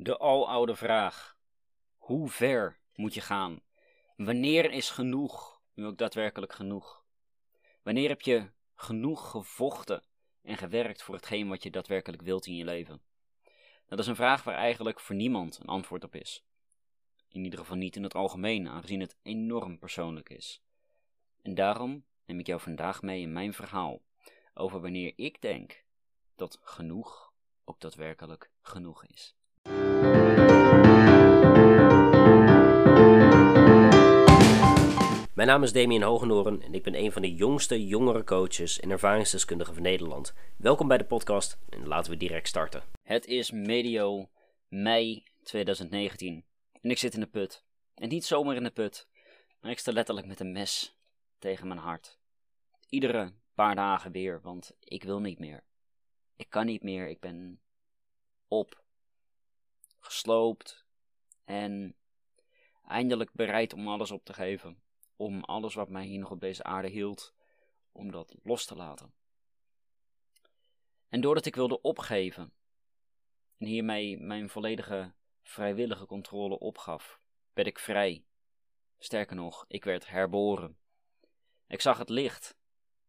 De aloude vraag: hoe ver moet je gaan? Wanneer is genoeg nu ook daadwerkelijk genoeg? Wanneer heb je genoeg gevochten en gewerkt voor hetgeen wat je daadwerkelijk wilt in je leven? Dat is een vraag waar eigenlijk voor niemand een antwoord op is. In ieder geval niet in het algemeen, aangezien het enorm persoonlijk is. En daarom neem ik jou vandaag mee in mijn verhaal over wanneer ik denk dat genoeg ook daadwerkelijk genoeg is. Mijn naam is Damien Hogenoren en ik ben een van de jongste jongere coaches en ervaringsdeskundigen van Nederland. Welkom bij de podcast en laten we direct starten. Het is medio mei 2019 en ik zit in de put. En niet zomaar in de put, maar ik sta letterlijk met een mes tegen mijn hart. Iedere paar dagen weer, want ik wil niet meer. Ik kan niet meer, ik ben op, gesloopt en eindelijk bereid om alles op te geven. Om alles wat mij hier nog op deze aarde hield, om dat los te laten. En doordat ik wilde opgeven en hiermee mijn volledige vrijwillige controle opgaf, werd ik vrij. Sterker nog, ik werd herboren. Ik zag het licht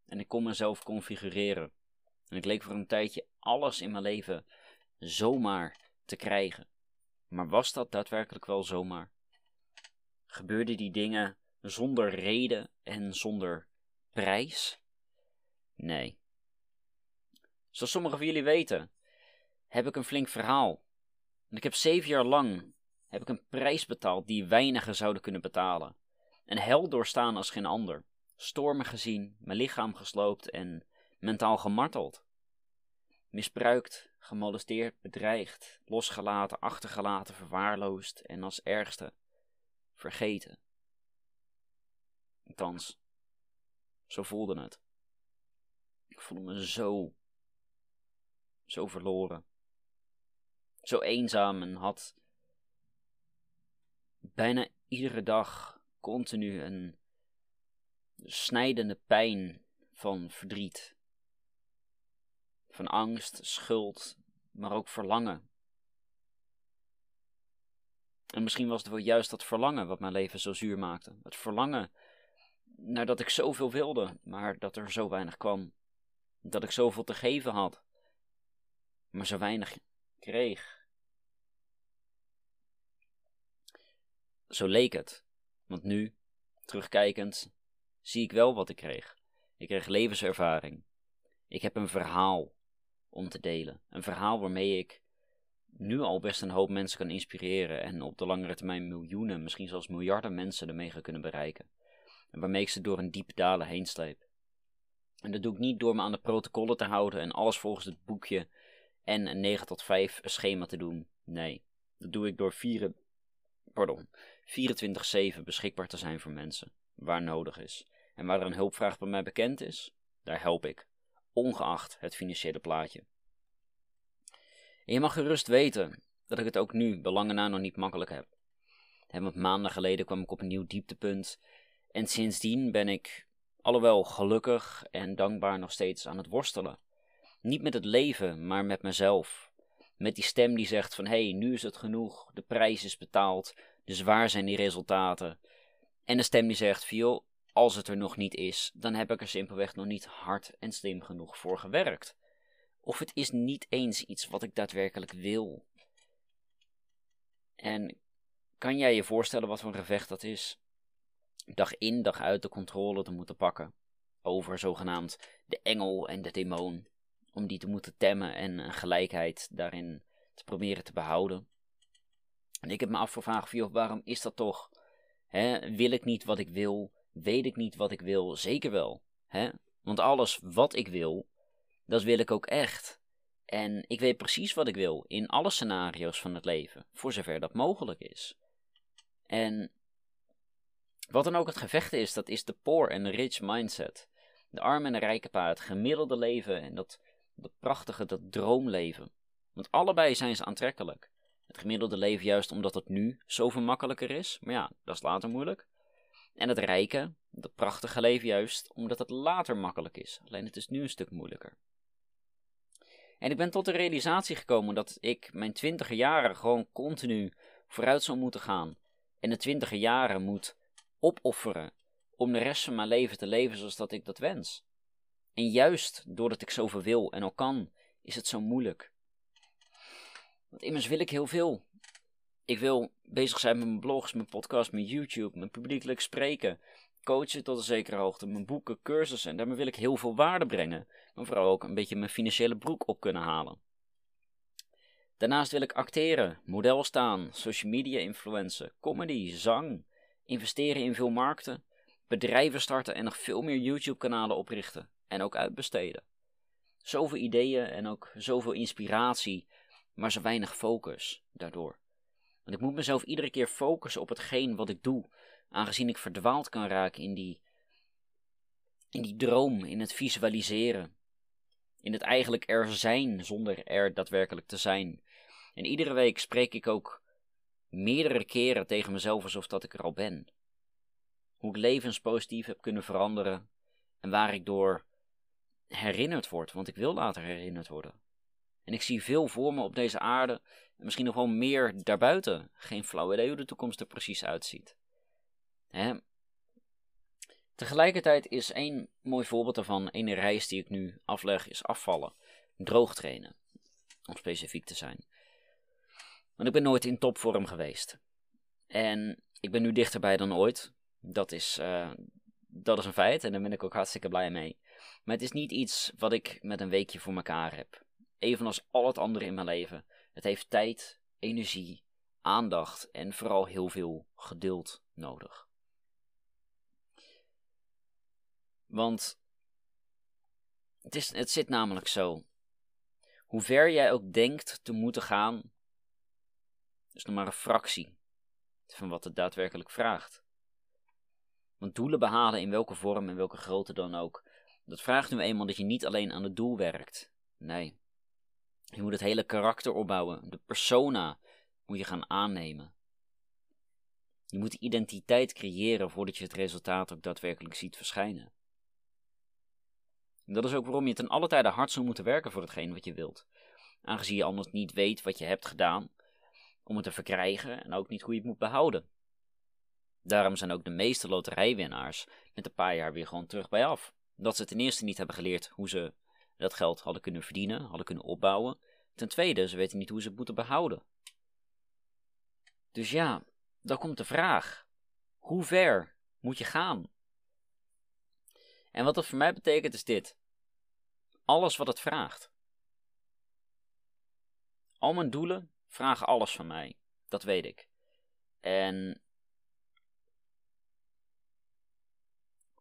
en ik kon mezelf configureren. En ik leek voor een tijdje alles in mijn leven zomaar te krijgen. Maar was dat daadwerkelijk wel zomaar? Gebeurden die dingen zonder reden en zonder prijs? Nee. Zoals sommigen van jullie weten, heb ik een flink verhaal. En ik heb zeven jaar lang heb ik een prijs betaald die weinigen zouden kunnen betalen. Een hel doorstaan als geen ander. Stormen gezien, mijn lichaam gesloopt en mentaal gemarteld. Misbruikt, gemolesteerd, bedreigd, losgelaten, achtergelaten, verwaarloosd en als ergste vergeten. Althans, zo voelde het. Ik voelde me zo, zo verloren. Zo eenzaam en had bijna iedere dag continu een snijdende pijn van verdriet. Van angst, schuld, maar ook verlangen. En misschien was het wel juist dat verlangen wat mijn leven zo zuur maakte. Het verlangen nadat ik zoveel wilde, maar dat er zo weinig kwam. Dat ik zoveel te geven had, maar zo weinig kreeg. Zo leek het, want nu, terugkijkend, zie ik wel wat ik kreeg. Ik kreeg levenservaring. Ik heb een verhaal om te delen. Een verhaal waarmee ik nu al best een hoop mensen kan inspireren en op de langere termijn miljoenen, misschien zelfs miljarden mensen ermee gaan kunnen bereiken. En waarmee ik ze door een diepe dalen heen sleep. En dat doe ik niet door me aan de protocollen te houden en alles volgens het boekje en een 9 tot 5 schema te doen. Nee, dat doe ik door 4, pardon, 24-7 beschikbaar te zijn voor mensen, waar nodig is. En waar er een hulpvraag bij mij bekend is, daar help ik, ongeacht het financiële plaatje. En je mag gerust weten dat ik het ook nu, belangen na, nog niet makkelijk heb. En want maanden geleden kwam ik op een nieuw dieptepunt en sindsdien ben ik, alhoewel gelukkig en dankbaar, nog steeds aan het worstelen. Niet met het leven, maar met mezelf. Met die stem die zegt van hé, hey, nu is het genoeg, de prijs is betaald, dus waar zijn die resultaten? En de stem die zegt van als het er nog niet is, dan heb ik er simpelweg nog niet hard en slim genoeg voor gewerkt. Of het is niet eens iets wat ik daadwerkelijk wil. En kan jij je voorstellen wat voor een gevecht dat is? Dag in, dag uit de controle te moeten pakken over zogenaamd de engel en de demon. Om die te moeten temmen en een gelijkheid daarin te proberen te behouden. En ik heb me afgevraagd, joh, waarom is dat toch? wil ik niet wat ik wil? Weet ik niet wat ik wil? Zeker wel. Want alles wat ik wil, dat wil ik ook echt. En ik weet precies wat ik wil in alle scenario's van het leven, voor zover dat mogelijk is. En wat dan ook het gevecht is, dat is de poor en rich mindset. De arme en de rijke paard, het gemiddelde leven en dat, dat prachtige, dat droomleven. Want allebei zijn ze aantrekkelijk. Het gemiddelde leven juist omdat het nu zoveel makkelijker is, maar ja, dat is later moeilijk. En het rijke, dat prachtige leven juist omdat het later makkelijk is, alleen het is nu een stuk moeilijker. En ik ben tot de realisatie gekomen dat ik mijn twintiger jaren gewoon continu vooruit zou moeten gaan. En de twintiger jaren moet opofferen om de rest van mijn leven te leven zoals dat ik dat wens. En juist doordat ik zoveel wil en al kan, is het zo moeilijk. Want immers wil ik heel veel. Ik wil bezig zijn met mijn blogs, mijn podcast, mijn YouTube, mijn publiekelijk spreken, coachen tot een zekere hoogte, mijn boeken, cursussen. En daarmee wil ik heel veel waarde brengen. Maar vooral ook een beetje mijn financiële broek op kunnen halen. Daarnaast wil ik acteren, model staan, social media influencen, comedy, zang, investeren in veel markten, bedrijven starten en nog veel meer YouTube-kanalen oprichten en ook uitbesteden. Zoveel ideeën en ook zoveel inspiratie, maar zo weinig focus daardoor. Want ik moet mezelf iedere keer focussen op hetgeen wat ik doe, aangezien ik verdwaald kan raken in die, in die droom, in het visualiseren, in het eigenlijk er zijn zonder er daadwerkelijk te zijn. En iedere week spreek ik ook meerdere keren tegen mezelf alsof dat ik er al ben. Hoe ik levenspositief heb kunnen veranderen en waar ik door herinnerd word, want ik wil later herinnerd worden. En ik zie veel voor me op deze aarde en misschien nog wel meer daarbuiten. Geen flauw idee hoe de toekomst er precies uitziet. Hè? Tegelijkertijd is één mooi voorbeeld daarvan, een reis die ik nu afleg, is afvallen. Droog trainen, om specifiek te zijn. Want ik ben nooit in topvorm geweest. En ik ben nu dichterbij dan ooit. Dat is, uh, dat is een feit en daar ben ik ook hartstikke blij mee. Maar het is niet iets wat ik met een weekje voor elkaar heb. Evenals al het andere in mijn leven. Het heeft tijd, energie, aandacht en vooral heel veel geduld nodig. Want het, is, het zit namelijk zo. Hoe ver jij ook denkt te moeten gaan, is nog maar een fractie van wat het daadwerkelijk vraagt. Want doelen behalen in welke vorm en welke grootte dan ook, dat vraagt nu eenmaal dat je niet alleen aan het doel werkt. Nee. Je moet het hele karakter opbouwen. De persona moet je gaan aannemen. Je moet identiteit creëren voordat je het resultaat ook daadwerkelijk ziet verschijnen. En dat is ook waarom je ten alle tijde hard zou moeten werken voor hetgeen wat je wilt. Aangezien je anders niet weet wat je hebt gedaan om het te verkrijgen en ook niet hoe je het moet behouden. Daarom zijn ook de meeste loterijwinnaars met een paar jaar weer gewoon terug bij af. Dat ze ten eerste niet hebben geleerd hoe ze dat geld hadden kunnen verdienen, hadden kunnen opbouwen. Ten tweede, ze weten niet hoe ze het moeten behouden. Dus ja, dan komt de vraag: hoe ver moet je gaan? En wat dat voor mij betekent is dit: alles wat het vraagt. Al mijn doelen vragen alles van mij, dat weet ik. En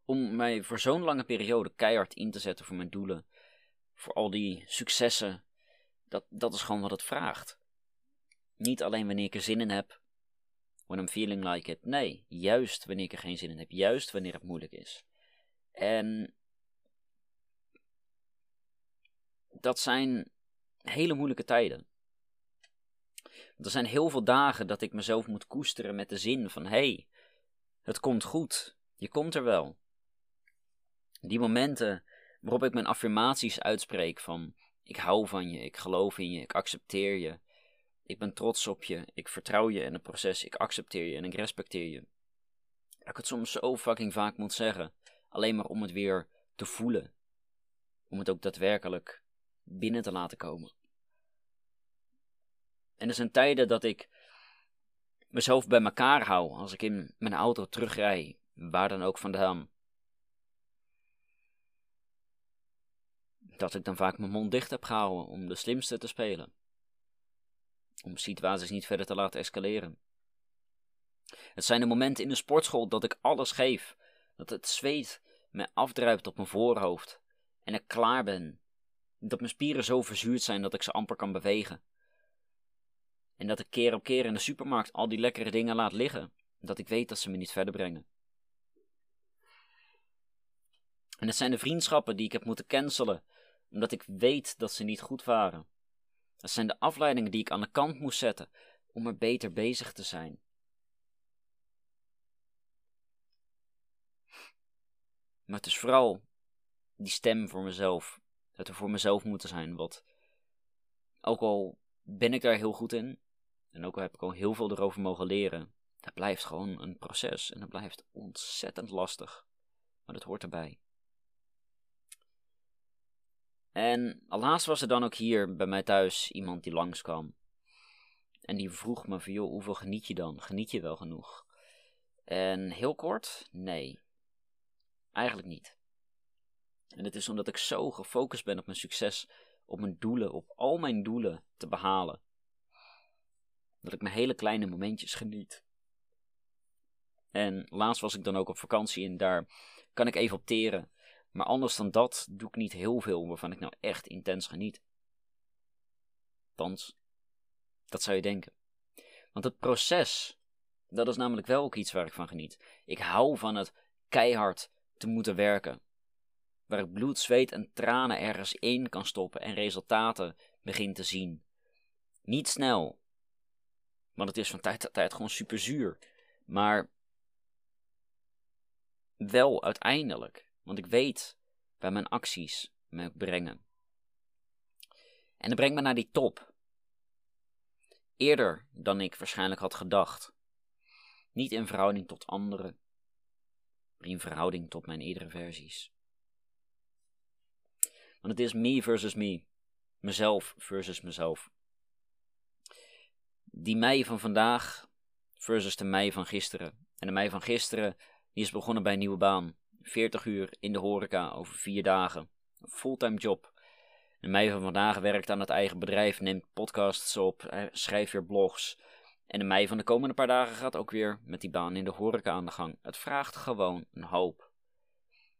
om mij voor zo'n lange periode keihard in te zetten voor mijn doelen, voor al die successen, dat, dat is gewoon wat het vraagt. Niet alleen wanneer ik er zin in heb, when I'm feeling like it. Nee, juist wanneer ik er geen zin in heb, juist wanneer het moeilijk is. En dat zijn hele moeilijke tijden. Er zijn heel veel dagen dat ik mezelf moet koesteren met de zin van: hé, hey, het komt goed, je komt er wel. Die momenten waarop ik mijn affirmaties uitspreek van ik hou van je, ik geloof in je, ik accepteer je, ik ben trots op je, ik vertrouw je in het proces, ik accepteer je en ik respecteer je. Dat ik het soms zo fucking vaak moet zeggen, alleen maar om het weer te voelen. Om het ook daadwerkelijk binnen te laten komen. En er zijn tijden dat ik mezelf bij elkaar hou als ik in mijn auto terugrij, waar dan ook vandaan. dat ik dan vaak mijn mond dicht heb gehouden om de slimste te spelen. Om situaties niet verder te laten escaleren. Het zijn de momenten in de sportschool dat ik alles geef, dat het zweet me afdruipt op mijn voorhoofd en ik klaar ben. Dat mijn spieren zo verzuurd zijn dat ik ze amper kan bewegen. En dat ik keer op keer in de supermarkt al die lekkere dingen laat liggen, dat ik weet dat ze me niet verder brengen. En het zijn de vriendschappen die ik heb moeten cancelen omdat ik weet dat ze niet goed waren. Dat zijn de afleidingen die ik aan de kant moest zetten om er beter bezig te zijn. Maar het is vooral die stem voor mezelf, het er voor mezelf moeten zijn, wat ook al ben ik daar heel goed in, en ook al heb ik al heel veel erover mogen leren, dat blijft gewoon een proces en dat blijft ontzettend lastig. Maar dat hoort erbij. En laatst was er dan ook hier bij mij thuis iemand die langskwam. En die vroeg me van, joh, hoeveel geniet je dan? Geniet je wel genoeg? En heel kort, nee. Eigenlijk niet. En het is omdat ik zo gefocust ben op mijn succes, op mijn doelen, op al mijn doelen te behalen. Dat ik mijn hele kleine momentjes geniet. En laatst was ik dan ook op vakantie en daar kan ik even opteren. Maar anders dan dat doe ik niet heel veel waarvan ik nou echt intens geniet. Althans, dat zou je denken. Want het proces, dat is namelijk wel ook iets waar ik van geniet. Ik hou van het keihard te moeten werken. Waar ik bloed, zweet en tranen ergens in kan stoppen en resultaten begin te zien. Niet snel, want het is van tijd tot tijd gewoon super zuur. Maar wel uiteindelijk. Want ik weet waar mijn acties me brengen. En dat brengt me naar die top. Eerder dan ik waarschijnlijk had gedacht. Niet in verhouding tot anderen, maar in verhouding tot mijn eerdere versies. Want het is me versus me. Mezelf versus mezelf. Die mij van vandaag versus de mij van gisteren. En de mij van gisteren die is begonnen bij een nieuwe baan. 40 uur in de horeca over vier dagen. Een fulltime job. De mij van vandaag werkt aan het eigen bedrijf, neemt podcasts op, schrijft weer blogs. En de mei van de komende paar dagen gaat ook weer met die baan in de horeca aan de gang. Het vraagt gewoon een hoop.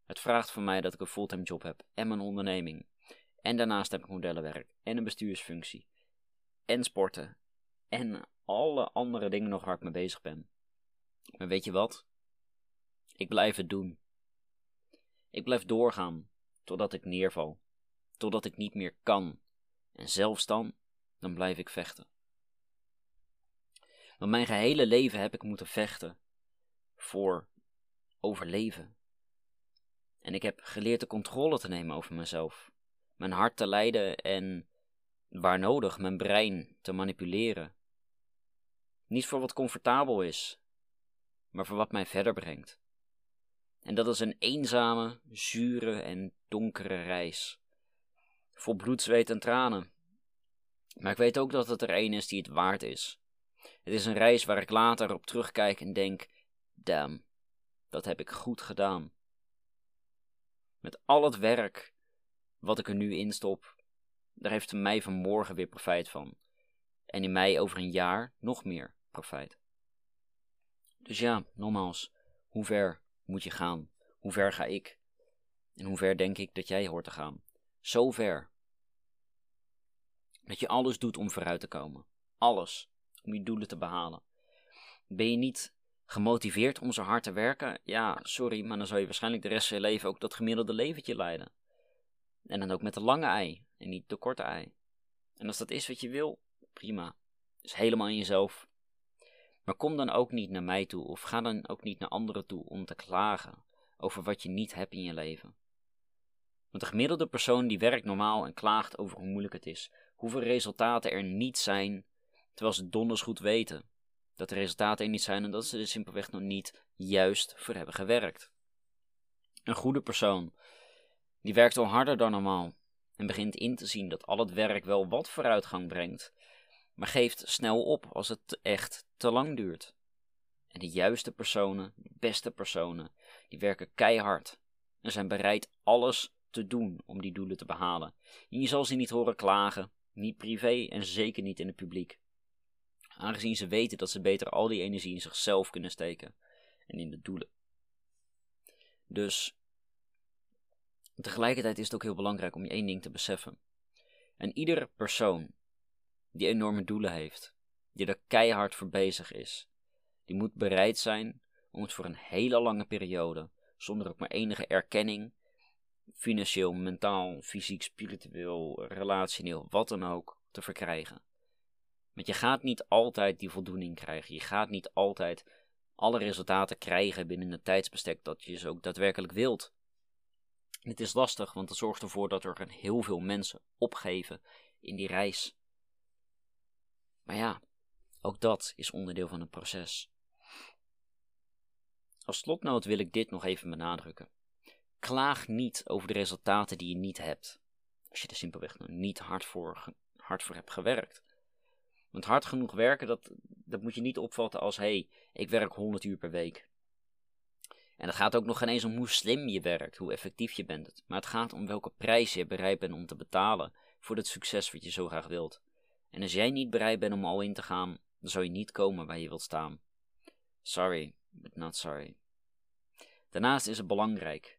Het vraagt van mij dat ik een fulltime job heb en mijn onderneming. En daarnaast heb ik modellenwerk en een bestuursfunctie. En sporten. En alle andere dingen nog waar ik mee bezig ben. Maar weet je wat? Ik blijf het doen. Ik blijf doorgaan totdat ik neerval, totdat ik niet meer kan. En zelfs dan, dan blijf ik vechten. Want mijn gehele leven heb ik moeten vechten voor overleven. En ik heb geleerd de controle te nemen over mezelf, mijn hart te leiden en, waar nodig, mijn brein te manipuleren. Niet voor wat comfortabel is, maar voor wat mij verder brengt. En dat is een eenzame, zure en donkere reis. Vol bloed, zweet en tranen. Maar ik weet ook dat het er een is die het waard is. Het is een reis waar ik later op terugkijk en denk: damn, dat heb ik goed gedaan. Met al het werk wat ik er nu in stop, daar heeft mij vanmorgen weer profijt van. En in mij over een jaar nog meer profijt. Dus ja, nogmaals, hoe ver moet je gaan? Hoe ver ga ik? En hoe ver denk ik dat jij hoort te gaan? Zo ver. Dat je alles doet om vooruit te komen. Alles. Om je doelen te behalen. Ben je niet gemotiveerd om zo hard te werken? Ja, sorry, maar dan zal je waarschijnlijk de rest van je leven ook dat gemiddelde leventje leiden. En dan ook met de lange ei en niet de korte ei. En als dat is wat je wil, prima. Is helemaal in jezelf. Maar kom dan ook niet naar mij toe of ga dan ook niet naar anderen toe om te klagen over wat je niet hebt in je leven. Want de gemiddelde persoon die werkt normaal en klaagt over hoe moeilijk het is, hoeveel resultaten er niet zijn, terwijl ze donders goed weten dat de resultaten er niet zijn en dat ze er simpelweg nog niet juist voor hebben gewerkt. Een goede persoon, die werkt al harder dan normaal en begint in te zien dat al het werk wel wat vooruitgang brengt, maar geeft snel op als het echt te lang duurt. En de juiste personen, de beste personen, die werken keihard en zijn bereid alles te doen om die doelen te behalen. En je zal ze niet horen klagen, niet privé en zeker niet in het publiek. Aangezien ze weten dat ze beter al die energie in zichzelf kunnen steken en in de doelen. Dus tegelijkertijd is het ook heel belangrijk om je één ding te beseffen. En iedere persoon die enorme doelen heeft, die er keihard voor bezig is, die moet bereid zijn om het voor een hele lange periode, zonder ook maar enige erkenning, financieel, mentaal, fysiek, spiritueel, relationeel, wat dan ook, te verkrijgen. Want je gaat niet altijd die voldoening krijgen. Je gaat niet altijd alle resultaten krijgen binnen het tijdsbestek dat je ze ook daadwerkelijk wilt. het is lastig, want het zorgt ervoor dat er heel veel mensen opgeven in die reis Maar ja, ook dat is onderdeel van het proces. Als slotnoot wil ik dit nog even benadrukken. Klaag niet over de resultaten die je niet hebt. Als je er simpelweg nog niet hard voor, hard voor hebt gewerkt. Want hard genoeg werken, dat, dat moet je niet opvatten als: hé, hey, ik werk 100 uur per week. En het gaat ook nog geen eens om hoe slim je werkt, hoe effectief je bent. Maar het gaat om welke prijs je bereid bent om te betalen voor het succes wat je zo graag wilt. En als jij niet bereid bent om al in te gaan, dan zal je niet komen waar je wilt staan. Sorry, but not sorry. Daarnaast is het belangrijk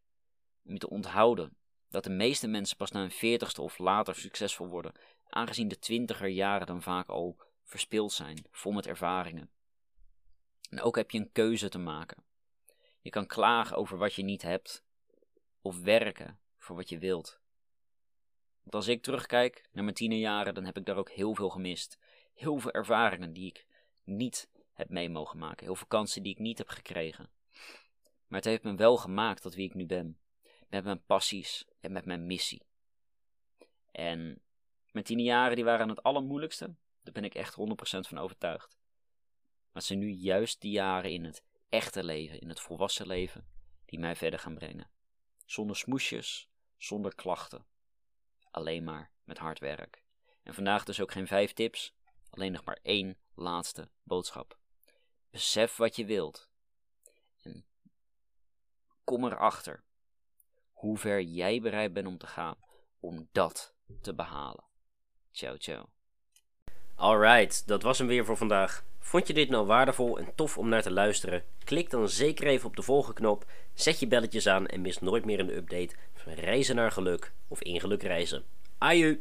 om je te onthouden dat de meeste mensen pas na een veertigste of later succesvol worden, aangezien de twintiger jaren dan vaak al verspild zijn, vol met ervaringen. En ook heb je een keuze te maken. Je kan klagen over wat je niet hebt, of werken voor wat je wilt. Want als ik terugkijk naar mijn tienerjaren, dan heb ik daar ook heel veel gemist. Heel veel ervaringen die ik niet heb mee mogen maken. Heel veel kansen die ik niet heb gekregen. Maar het heeft me wel gemaakt tot wie ik nu ben. Met mijn passies en met mijn missie. En mijn tienerjaren die waren het allermoeilijkste. Daar ben ik echt 100% van overtuigd. Maar het zijn nu juist die jaren in het echte leven, in het volwassen leven, die mij verder gaan brengen. Zonder smoesjes, zonder klachten. Alleen maar met hard werk. En vandaag dus ook geen vijf tips, alleen nog maar één laatste boodschap. Besef wat je wilt. En kom erachter hoe ver jij bereid bent om te gaan om dat te behalen. Ciao, ciao. Alright, dat was hem weer voor vandaag. Vond je dit nou waardevol en tof om naar te luisteren? Klik dan zeker even op de volgende knop, zet je belletjes aan en mis nooit meer een update van reizen naar geluk of in geluk reizen. Aju!